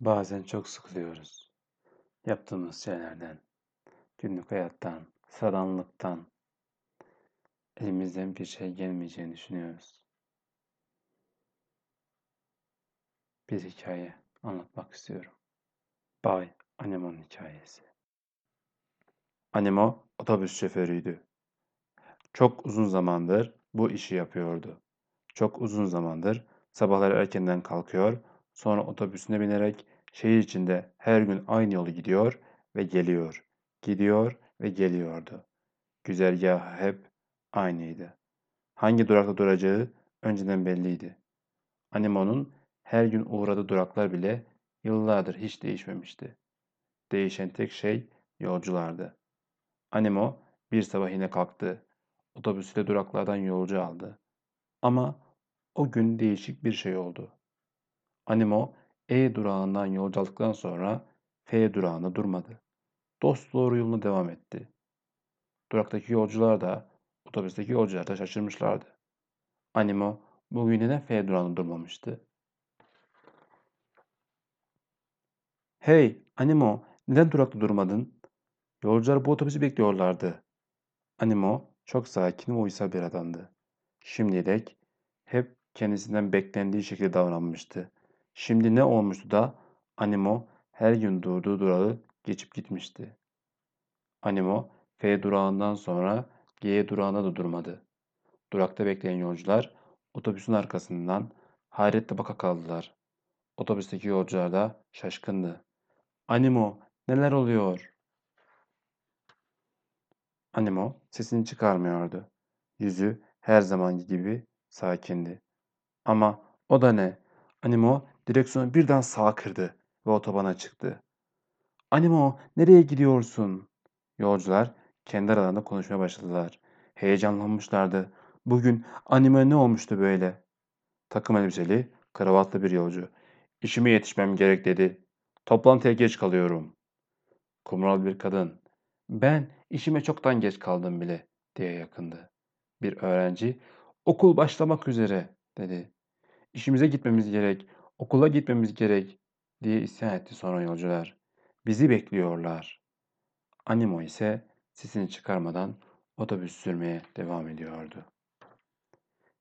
Bazen çok sıkılıyoruz. Yaptığımız şeylerden, günlük hayattan, sıradanlıktan. Elimizden bir şey gelmeyeceğini düşünüyoruz. Bir hikaye anlatmak istiyorum. Bay Anemo'nun hikayesi. Anemo otobüs şoförüydü. Çok uzun zamandır bu işi yapıyordu. Çok uzun zamandır sabahları erkenden kalkıyor, sonra otobüsüne binerek şehir içinde her gün aynı yolu gidiyor ve geliyor. Gidiyor ve geliyordu. Güzergahı hep aynıydı. Hangi durakta duracağı önceden belliydi. Anemo'nun her gün uğradığı duraklar bile yıllardır hiç değişmemişti. Değişen tek şey yolculardı. Anemo bir sabah yine kalktı. Otobüsle duraklardan yolcu aldı. Ama o gün değişik bir şey oldu. Anemo E durağından yolcu aldıktan sonra F durağında durmadı. Dost doğru yoluna devam etti. Duraktaki yolcular da otobüsteki yolcular da şaşırmışlardı. Anemo bugün neden F durağında durmamıştı? Hey Anemo neden durakta durmadın? Yolcular bu otobüsü bekliyorlardı. Anemo çok sakin ve uysal bir adamdı. Şimdilik hep kendisinden beklendiği şekilde davranmıştı. Şimdi ne olmuştu da Anemo her gün durduğu durağı geçip gitmişti. Anemo F durağından sonra G durağında da durmadı. Durakta bekleyen yolcular otobüsün arkasından hayretle baka kaldılar. Otobüsteki yolcular da şaşkındı. Animo neler oluyor? Animo sesini çıkarmıyordu. Yüzü her zamanki gibi sakindi. Ama o da ne? Animo direksiyonu birden sağa kırdı ve otobana çıktı. Animo nereye gidiyorsun? Yolcular kendi aralarında konuşmaya başladılar. Heyecanlanmışlardı. Bugün anime ne olmuştu böyle? Takım elbiseli, kravatlı bir yolcu. İşime yetişmem gerek dedi. Toplantıya geç kalıyorum. Kumral bir kadın. Ben işime çoktan geç kaldım bile diye yakındı. Bir öğrenci okul başlamak üzere dedi. İşimize gitmemiz gerek, okula gitmemiz gerek diye isyan etti sonra yolcular. Bizi bekliyorlar. Animo ise sesini çıkarmadan otobüs sürmeye devam ediyordu.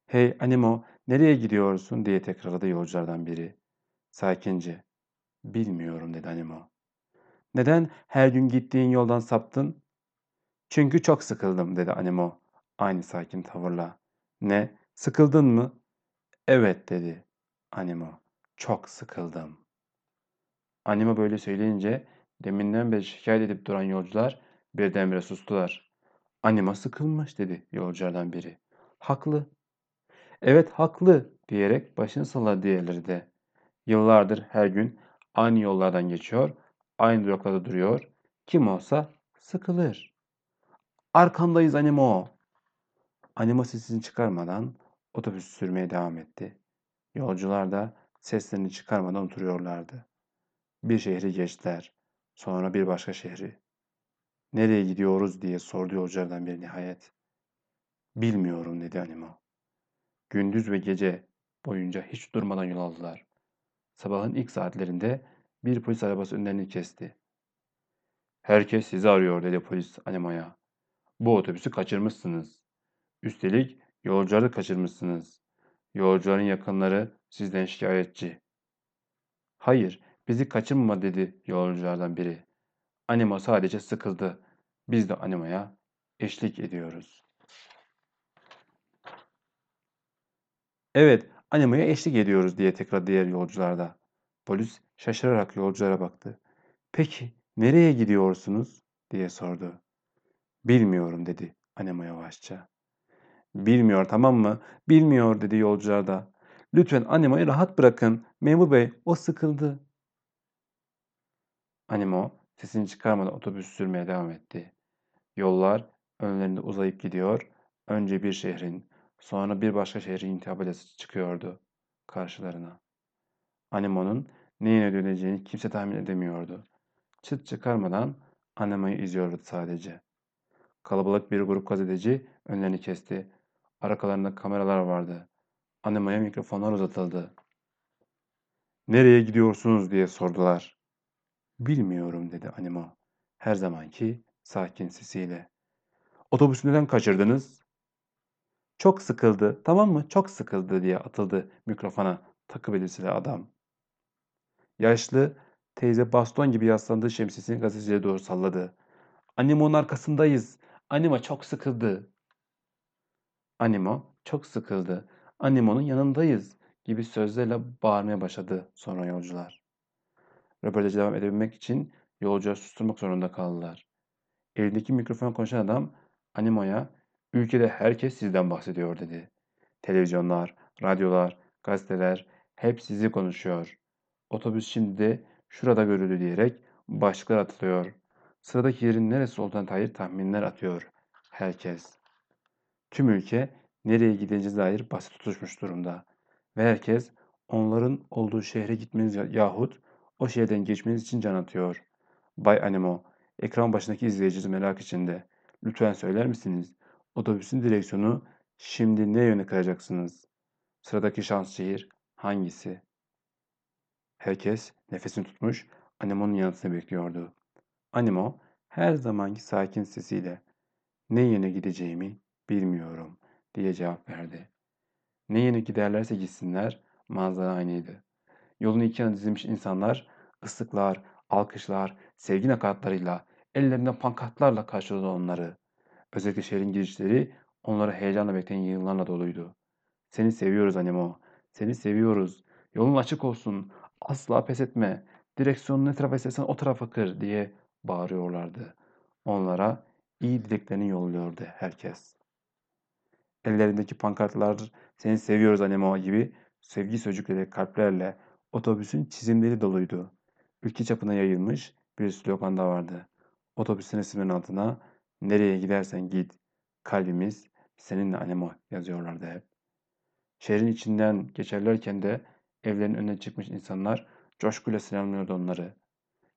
Hey Animo nereye gidiyorsun diye tekrarladı yolculardan biri. Sakince. Bilmiyorum dedi Animo. Neden her gün gittiğin yoldan saptın? Çünkü çok sıkıldım dedi Animo aynı sakin tavırla. Ne? Sıkıldın mı? Evet dedi Animo. Çok sıkıldım. Animo böyle söyleyince deminden beri şikayet edip duran yolcular birdenbire sustular. Anima sıkılmış dedi yolculardan biri. Haklı. Evet haklı diyerek başını salladı diğerleri de. Yıllardır her gün aynı yollardan geçiyor, aynı duraklarda duruyor. Kim olsa sıkılır. Arkandayız Animo. Animo sesini çıkarmadan otobüs sürmeye devam etti. Yolcular da seslerini çıkarmadan oturuyorlardı. Bir şehri geçtiler. Sonra bir başka şehri. Nereye gidiyoruz diye sordu yolculardan bir nihayet. Bilmiyorum dedi Animo. Gündüz ve gece boyunca hiç durmadan yol aldılar. Sabahın ilk saatlerinde bir polis arabası önlerini kesti. Herkes sizi arıyor dedi polis Animo'ya. Bu otobüsü kaçırmışsınız. Üstelik yolcuları kaçırmışsınız. Yolcuların yakınları sizden şikayetçi. Hayır, bizi kaçırma dedi yolculardan biri. Animo sadece sıkıldı. Biz de Animo'ya eşlik ediyoruz. Evet, Animo'ya eşlik ediyoruz diye tekrar diğer yolcularda. Polis şaşırarak yolculara baktı. Peki nereye gidiyorsunuz diye sordu. Bilmiyorum dedi Anemo yavaşça. Bilmiyor tamam mı? Bilmiyor dedi yolcular da. Lütfen Anemo'yu rahat bırakın. Memur bey o sıkıldı. Anemo sesini çıkarmadan otobüs sürmeye devam etti. Yollar önlerinde uzayıp gidiyor. Önce bir şehrin, sonra bir başka şehrin tabelası çıkıyordu karşılarına. Anemo'nun neyin ödüleceğini kimse tahmin edemiyordu. Çıt çıkarmadan Anemo'yu izliyordu sadece. Kalabalık bir grup gazeteci önlerini kesti. Arkalarında kameralar vardı. Anemo'ya mikrofonlar uzatıldı. Nereye gidiyorsunuz diye sordular. Bilmiyorum dedi Animo. Her zamanki sakin sesiyle. Otobüsü neden kaçırdınız? Çok sıkıldı, tamam mı? Çok sıkıldı diye atıldı mikrofona takı belirtili adam. Yaşlı teyze baston gibi yaslandığı şemsiyesini gazeteciye doğru salladı. Animo'nun arkasındayız. Animo çok sıkıldı. Animo çok sıkıldı. Animo'nun yanındayız gibi sözlerle bağırmaya başladı sonra yolcular. Röportajı devam edebilmek için yolcuları susturmak zorunda kaldılar. Elindeki mikrofon konuşan adam Animo'ya ülkede herkes sizden bahsediyor dedi. Televizyonlar, radyolar, gazeteler hep sizi konuşuyor. Otobüs şimdi de şurada görüldü diyerek başlıklar atılıyor. Sıradaki yerin neresi olduğuna dair tahminler atıyor herkes. Tüm ülke nereye gideceğine dair bahse tutuşmuş durumda. Ve herkes onların olduğu şehre gitmeniz yahut o şehirden geçmeniz için can atıyor. Bay Animo, ekran başındaki izleyiciniz merak içinde. Lütfen söyler misiniz? Otobüsün direksiyonu şimdi ne yöne kayacaksınız? Sıradaki şans şehir hangisi? Herkes nefesini tutmuş Animo'nun yanıtını bekliyordu. Animo her zamanki sakin sesiyle ne yöne gideceğimi bilmiyorum diye cevap verdi. Ne yöne giderlerse gitsinler manzara aynıydı. Yolun iki yanına dizilmiş insanlar ıslıklar, alkışlar, sevgi nakaratlarıyla, ellerinde pankartlarla karşıladı onları. Özellikle şehrin girişleri onları heyecanla bekleyen yığınlarla doluydu. Seni seviyoruz Animo, seni seviyoruz. Yolun açık olsun, asla pes etme. Direksiyonun ne tarafa istersen o tarafa kır diye bağırıyorlardı. Onlara iyi dileklerini yolluyordu herkes. Ellerindeki pankartlar seni seviyoruz Anemo gibi sevgi sözcükleri kalplerle otobüsün çizimleri doluydu. Ülke çapına yayılmış bir slogan da vardı. Otobüsün resminin altına nereye gidersen git kalbimiz seninle Anemo yazıyorlardı hep. Şehrin içinden geçerlerken de evlerin önüne çıkmış insanlar coşkuyla selamlıyordu onları.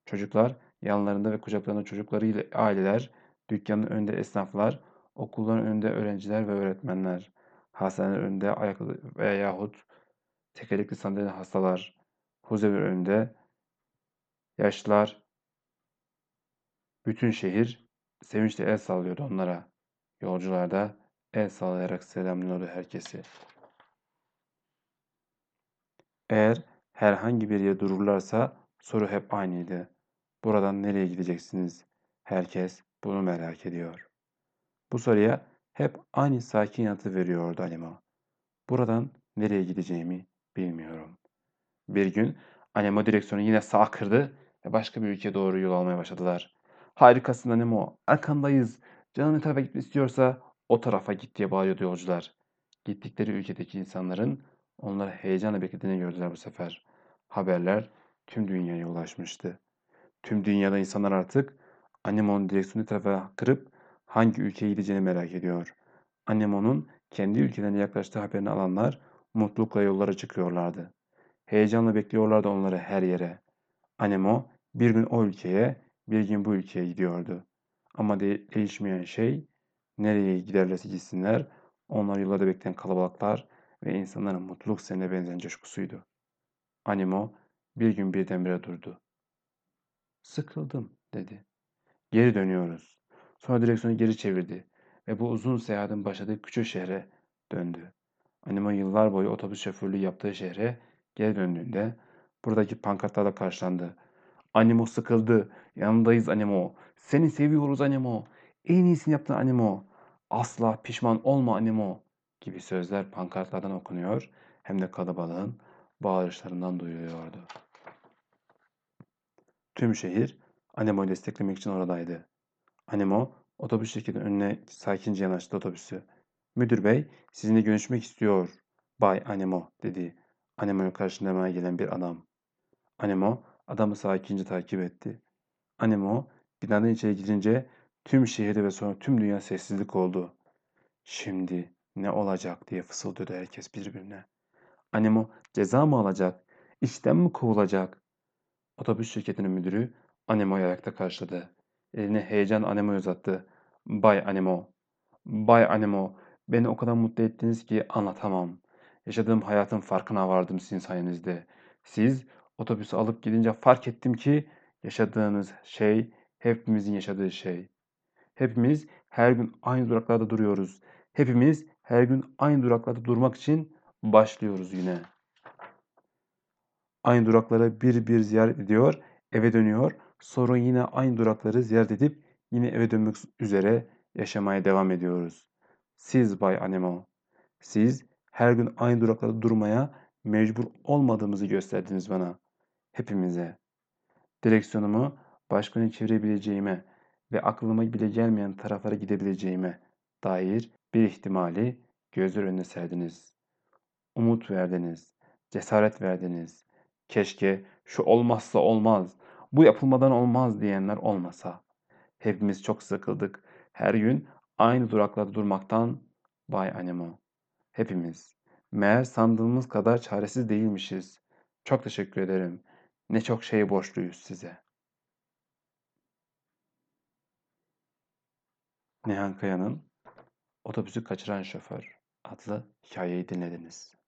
Çocuklar yanlarında ve kucaklarında çocuklarıyla aileler, dükkanın önünde esnaflar, okulların önünde öğrenciler ve öğretmenler, hastanelerin önünde ayaklı veyahut tekerlekli sandalye hastalar, huzur önünde yaşlılar, bütün şehir sevinçle el sallıyordu onlara. Yolcular da el sallayarak selamlıyordu herkesi. Eğer herhangi bir yere dururlarsa soru hep aynıydı. Buradan nereye gideceksiniz? Herkes bunu merak ediyor. Bu soruya hep aynı sakin yanıtı veriyordu Alima. Buradan nereye gideceğimi bilmiyorum. Bir gün Anemo direksiyonu yine sağ kırdı ve başka bir ülkeye doğru yol almaya başladılar. Harikasın Anemo, arkandayız. Canın ne tarafa gitmek istiyorsa o tarafa git diye bağırıyordu yolcular. Gittikleri ülkedeki insanların onları heyecanla beklediğini gördüler bu sefer. Haberler tüm dünyaya ulaşmıştı. Tüm dünyada insanlar artık Anemo'nun direksiyonu tarafa kırıp hangi ülkeye gideceğini merak ediyor. Anemo'nun kendi ülkelerine yaklaştığı haberini alanlar mutlulukla yollara çıkıyorlardı. Heyecanla bekliyorlardı onları her yere. Anemo bir gün o ülkeye, bir gün bu ülkeye gidiyordu. Ama de değişmeyen şey nereye giderlerse gitsinler, onlar yollarda bekleyen kalabalıklar ve insanların mutluluk seninle benzeyen coşkusuydu. Animo bir gün birdenbire durdu. Sıkıldım dedi. Geri dönüyoruz. Sonra direksiyonu geri çevirdi ve bu uzun seyahatin başladığı küçük şehre döndü. Animo yıllar boyu otobüs şoförlüğü yaptığı şehre geri döndüğünde buradaki pankartlarla karşılandı. Animo sıkıldı. Yanındayız Animo. Seni seviyoruz Animo. En iyisini yaptın Animo. Asla pişman olma Animo gibi sözler pankartlardan okunuyor hem de kalabalığın bağırışlarından duyuluyordu. Tüm şehir Anemo'yu desteklemek için oradaydı. Anemo otobüs şirketinin önüne sakince yanaştı otobüsü. Müdür bey sizinle görüşmek istiyor. Bay Anemo dedi. Anemo'yu karşılamaya gelen bir adam. Anemo adamı sakince takip etti. Anemo binadan içeri girince tüm şehirde ve sonra tüm dünya sessizlik oldu. Şimdi ne olacak diye fısıldıyordu herkes birbirine. Anemo ceza mı alacak? İşten mi kovulacak? Otobüs şirketinin müdürü Anemo'yu ayakta karşıladı. Elini heyecan Anemo'ya uzattı. Bay Anemo, Bay Anemo, beni o kadar mutlu ettiniz ki anlatamam. Yaşadığım hayatın farkına vardım sizin sayenizde. Siz Otobüsü alıp gidince fark ettim ki yaşadığınız şey hepimizin yaşadığı şey. Hepimiz her gün aynı duraklarda duruyoruz. Hepimiz her gün aynı duraklarda durmak için başlıyoruz yine. Aynı durakları bir bir ziyaret ediyor, eve dönüyor. Sonra yine aynı durakları ziyaret edip yine eve dönmek üzere yaşamaya devam ediyoruz. Siz Bay Anemo, siz her gün aynı duraklarda durmaya mecbur olmadığımızı gösterdiniz bana. Hepimize. Direksiyonumu başka yöne çevirebileceğime ve aklıma bile gelmeyen taraflara gidebileceğime dair bir ihtimali gözler önüne serdiniz. Umut verdiniz, cesaret verdiniz. Keşke şu olmazsa olmaz, bu yapılmadan olmaz diyenler olmasa. Hepimiz çok sıkıldık. Her gün aynı duraklarda durmaktan Bay Anemo. Hepimiz. Meğer sandığımız kadar çaresiz değilmişiz. Çok teşekkür ederim. Ne çok şey borçluyuz size. Nihan Kaya'nın Otobüsü Kaçıran Şoför adlı hikayeyi dinlediniz.